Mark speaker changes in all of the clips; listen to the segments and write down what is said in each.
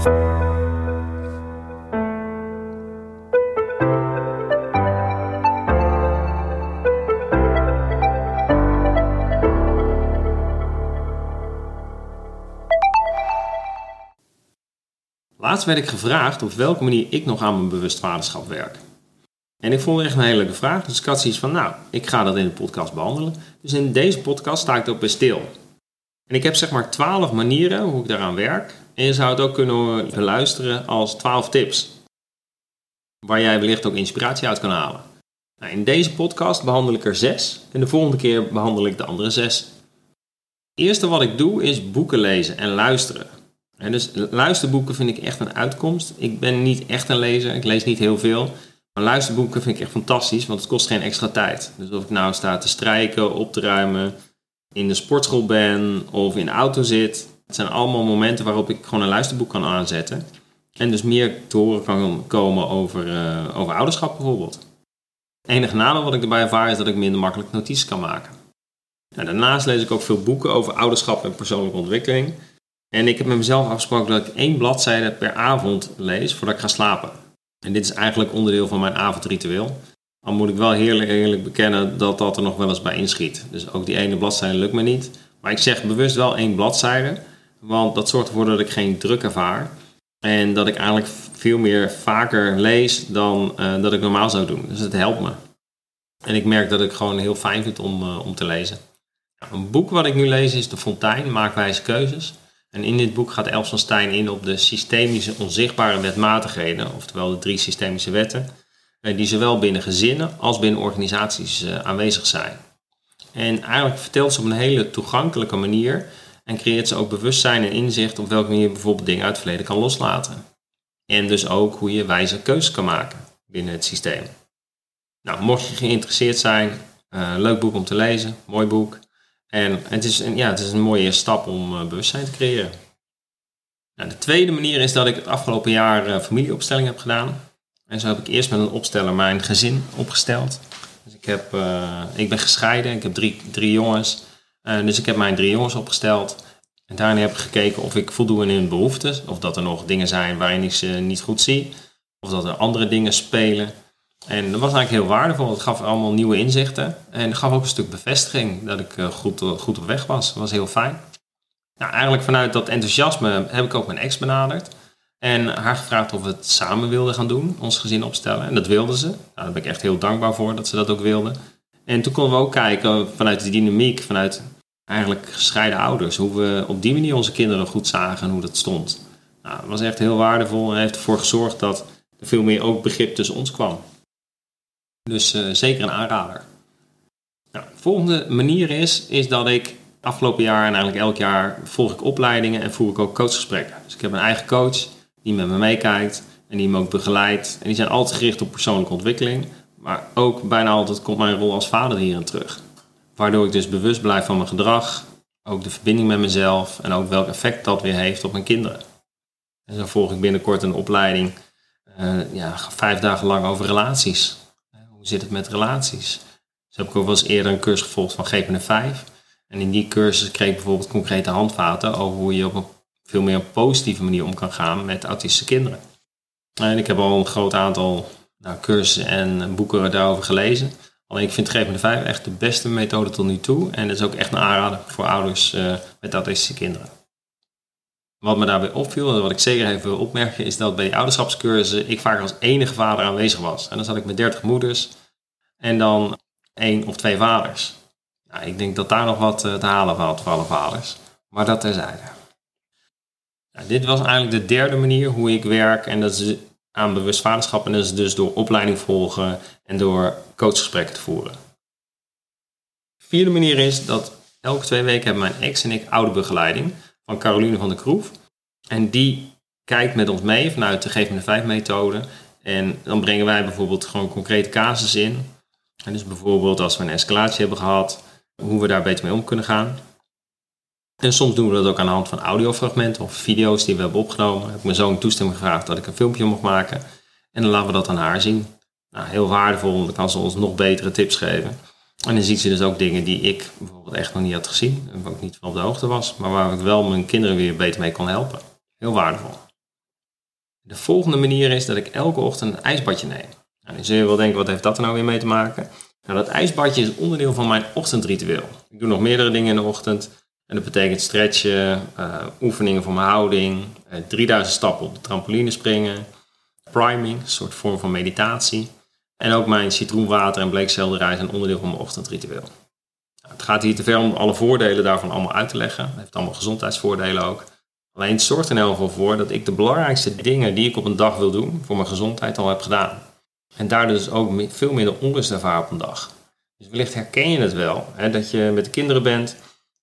Speaker 1: Laatst werd ik gevraagd op welke manier ik nog aan mijn bewust vaderschap werk. En ik vond het echt een hele leuke vraag, dus ik had van, nou, ik ga dat in de podcast behandelen. Dus in deze podcast sta ik er ook bij stil. En ik heb zeg maar twaalf manieren hoe ik daaraan werk. En je zou het ook kunnen beluisteren als twaalf tips. Waar jij wellicht ook inspiratie uit kan halen. Nou, in deze podcast behandel ik er zes. En de volgende keer behandel ik de andere zes. Het eerste wat ik doe is boeken lezen en luisteren. En dus luisterboeken vind ik echt een uitkomst. Ik ben niet echt een lezer, ik lees niet heel veel. Maar luisterboeken vind ik echt fantastisch, want het kost geen extra tijd. Dus of ik nou sta te strijken, op te ruimen, in de sportschool ben of in de auto zit. Het zijn allemaal momenten waarop ik gewoon een luisterboek kan aanzetten. En dus meer te horen kan komen over, uh, over ouderschap bijvoorbeeld. Enige nadeel wat ik erbij ervaar is dat ik minder makkelijk notities kan maken. Nou, daarnaast lees ik ook veel boeken over ouderschap en persoonlijke ontwikkeling. En ik heb met mezelf afgesproken dat ik één bladzijde per avond lees voordat ik ga slapen. En dit is eigenlijk onderdeel van mijn avondritueel. Al moet ik wel heerlijk, eerlijk bekennen dat dat er nog wel eens bij inschiet. Dus ook die ene bladzijde lukt me niet. Maar ik zeg bewust wel één bladzijde. Want dat zorgt ervoor dat ik geen druk ervaar. En dat ik eigenlijk veel meer vaker lees dan uh, dat ik normaal zou doen. Dus het helpt me. En ik merk dat ik gewoon heel fijn vind om, uh, om te lezen. Een boek wat ik nu lees is De Fontein, Maakwijze Keuzes. En in dit boek gaat Els van Stein in op de systemische onzichtbare wetmatigheden, oftewel de drie systemische wetten, eh, die zowel binnen gezinnen als binnen organisaties eh, aanwezig zijn. En eigenlijk vertelt ze op een hele toegankelijke manier en creëert ze ook bewustzijn en inzicht op welke manier je bijvoorbeeld dingen uit het verleden kan loslaten. En dus ook hoe je wijze keuzes kan maken binnen het systeem. Nou, mocht je geïnteresseerd zijn, uh, leuk boek om te lezen, mooi boek. En het is, een, ja, het is een mooie stap om uh, bewustzijn te creëren. Nou, de tweede manier is dat ik het afgelopen jaar uh, familieopstelling heb gedaan. En zo heb ik eerst met een opsteller mijn gezin opgesteld. Dus ik, heb, ik ben gescheiden, ik heb drie, drie jongens. Dus ik heb mijn drie jongens opgesteld. En daarin heb ik gekeken of ik voldoen in hun behoeftes. Of dat er nog dingen zijn waarin ik ze niet goed zie. Of dat er andere dingen spelen. En dat was eigenlijk heel waardevol. Het gaf allemaal nieuwe inzichten. En gaf ook een stuk bevestiging dat ik eh, goed, eh, goed op weg was. Dat was heel fijn. Nou, eigenlijk vanuit dat enthousiasme heb ik ook mijn ex benaderd. En haar gevraagd of we het samen wilden gaan doen, ons gezin opstellen. En dat wilden ze. Nou, daar ben ik echt heel dankbaar voor dat ze dat ook wilden. En toen konden we ook kijken vanuit de dynamiek, vanuit eigenlijk gescheiden ouders. Hoe we op die manier onze kinderen goed zagen en hoe dat stond. Nou, dat was echt heel waardevol en heeft ervoor gezorgd dat er veel meer ook begrip tussen ons kwam. Dus uh, zeker een aanrader. Nou, de volgende manier is, is dat ik afgelopen jaar en eigenlijk elk jaar volg ik opleidingen en voer ik ook coachgesprekken. Dus ik heb een eigen coach die met me meekijkt en die me ook begeleidt. En die zijn altijd gericht op persoonlijke ontwikkeling. Maar ook bijna altijd komt mijn rol als vader hierin terug. Waardoor ik dus bewust blijf van mijn gedrag, ook de verbinding met mezelf en ook welk effect dat weer heeft op mijn kinderen. En zo volg ik binnenkort een opleiding, uh, ja, vijf dagen lang over relaties. Hoe zit het met relaties? Dus heb ik ook wel eens eerder een cursus gevolgd van GPN 5. En in die cursus kreeg ik bijvoorbeeld concrete handvaten over hoe je op een veel meer positieve manier om kan gaan met autistische kinderen. En ik heb al een groot aantal nou, cursussen en boeken daarover gelezen. Alleen ik vind GPN 5 echt de beste methode tot nu toe. En dat is ook echt een aanrader voor ouders uh, met autistische kinderen. Wat me daarbij opviel, en wat ik zeker even wil opmerken, is dat bij die ouderschapscursussen ik vaak als enige vader aanwezig was. En dan zat ik met 30 moeders en dan één of twee vaders. Nou, ik denk dat daar nog wat eh, te halen valt voor alle vaders. Maar dat terzijde. Nou, dit was eigenlijk de derde manier hoe ik werk. En dat is aan bewust vaderschap. En is dus door opleiding volgen en door coachgesprekken te voeren. De vierde manier is dat elke twee weken hebben mijn ex en ik oude begeleiding van Caroline van der Kroef. En die kijkt met ons mee vanuit de Geef me 5 methode. En dan brengen wij bijvoorbeeld gewoon concrete casus in. En dus bijvoorbeeld als we een escalatie hebben gehad, hoe we daar beter mee om kunnen gaan. En soms doen we dat ook aan de hand van audiofragmenten of video's die we hebben opgenomen. Ik heb mijn zoon toestemming gevraagd dat ik een filmpje mocht maken. En dan laten we dat aan haar zien. Nou, heel waardevol, dan kan ze ons nog betere tips geven. En dan ziet ze dus ook dingen die ik bijvoorbeeld echt nog niet had gezien. En ook niet van op de hoogte was. Maar waar ik wel mijn kinderen weer beter mee kon helpen. Heel waardevol. De volgende manier is dat ik elke ochtend een ijsbadje neem. Nou, zul je wel denken, wat heeft dat er nou weer mee te maken? Nou, dat ijsbadje is onderdeel van mijn ochtendritueel. Ik doe nog meerdere dingen in de ochtend. En dat betekent stretchen, uh, oefeningen voor mijn houding, uh, eh, 3000 stappen op de trampoline springen, priming, een soort vorm van meditatie. En ook mijn citroenwater en bleekselderij zijn onderdeel van mijn ochtendritueel. Nou, het gaat hier te ver om alle voordelen daarvan allemaal uit te leggen. Het heeft allemaal gezondheidsvoordelen ook. Alleen het zorgt er in elk geval voor dat ik de belangrijkste dingen die ik op een dag wil doen voor mijn gezondheid al heb gedaan. En daardoor dus ook veel minder onrust ervaar op een dag. Dus wellicht herken je het wel, hè, dat je met de kinderen bent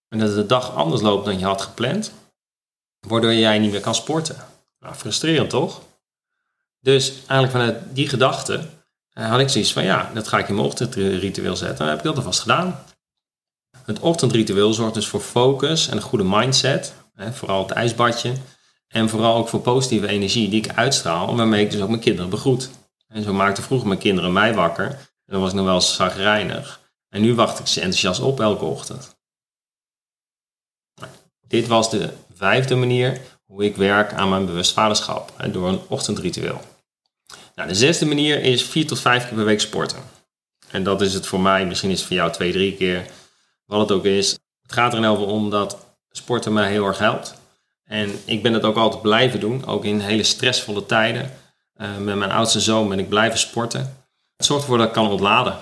Speaker 1: en dat de dag anders loopt dan je had gepland, waardoor jij niet meer kan sporten. Nou, frustrerend toch? Dus eigenlijk vanuit die gedachte eh, had ik zoiets van ja, dat ga ik in mijn ochtendritueel zetten. Dan heb ik dat alvast gedaan. Het ochtendritueel zorgt dus voor focus en een goede mindset. Vooral het ijsbadje. En vooral ook voor positieve energie die ik uitstraal. Waarmee ik dus ook mijn kinderen begroet. En zo maakte vroeger mijn kinderen mij wakker. En dan was ik nog wel zagrijnig. En nu wacht ik ze enthousiast op elke ochtend. Dit was de vijfde manier hoe ik werk aan mijn bewust vaderschap. Hè, door een ochtendritueel. Nou, de zesde manier is vier tot vijf keer per week sporten. En dat is het voor mij, misschien is het voor jou twee, drie keer, wat het ook is. Het gaat er in geval om dat sporten mij heel erg helpt. En ik ben het ook altijd blijven doen, ook in hele stressvolle tijden. Uh, met mijn oudste zoon ben ik blijven sporten. Het zorgt ervoor dat ik kan ontladen.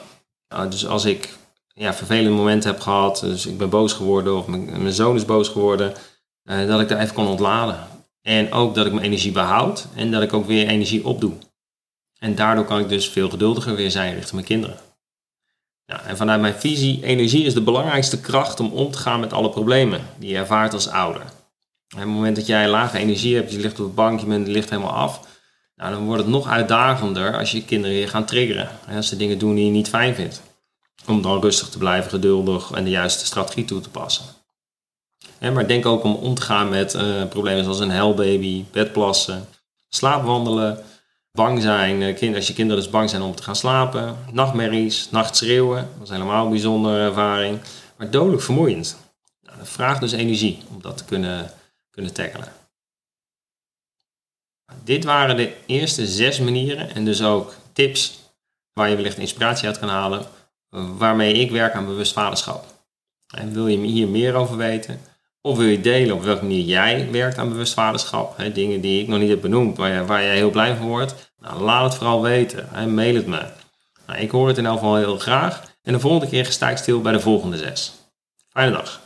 Speaker 1: Uh, dus als ik ja, vervelende momenten heb gehad, dus ik ben boos geworden of mijn, zoon is boos geworden, uh, dat ik daar even kan ontladen. En ook dat ik mijn energie behoud en dat ik ook weer energie opdoe. En daardoor kan ik dus veel geduldiger weer zijn richting mijn kinderen. En vanuit mijn visie, energie is de belangrijkste kracht om om te gaan met alle problemen die je ervaart als ouder. op het moment dat jij lage energie hebt, je ligt op het bankje, je ligt helemaal af, nou, dan wordt het nog uitdagender als je kinderen je gaan triggeren. Als ze dingen doen die je niet fijn vindt. Om dan rustig te blijven, geduldig en de juiste strategie toe te passen. maar denk ook om om te gaan met uh, problemen zoals een helbaby, bedplassen, slaapwandelen, Bang zijn, eh, als je kinderen dus bang zijn om te gaan slapen. Nachtmerries, nachtschreeuwen, dat is helemaal een bijzondere ervaring. Maar dodelijk vermoeiend. Nou, dat vraagt dus energie om dat te kunnen, kunnen tackelen. Dit waren de eerste zes manieren en dus ook tips waar je wellicht inspiratie uit kan halen, waarmee ik werk aan bewust vaderschap. En wil je hier meer over weten? Of wil je delen op welke manier jij werkt aan bewust vaderschap? Dingen die ik nog niet heb benoemd, waar, waar jij heel blij van wordt. Nou, laat het vooral weten. Hè, mail het me. Nou, ik hoor het in elk geval heel graag. En de volgende keer sta ik stil bij de volgende zes. Fijne dag.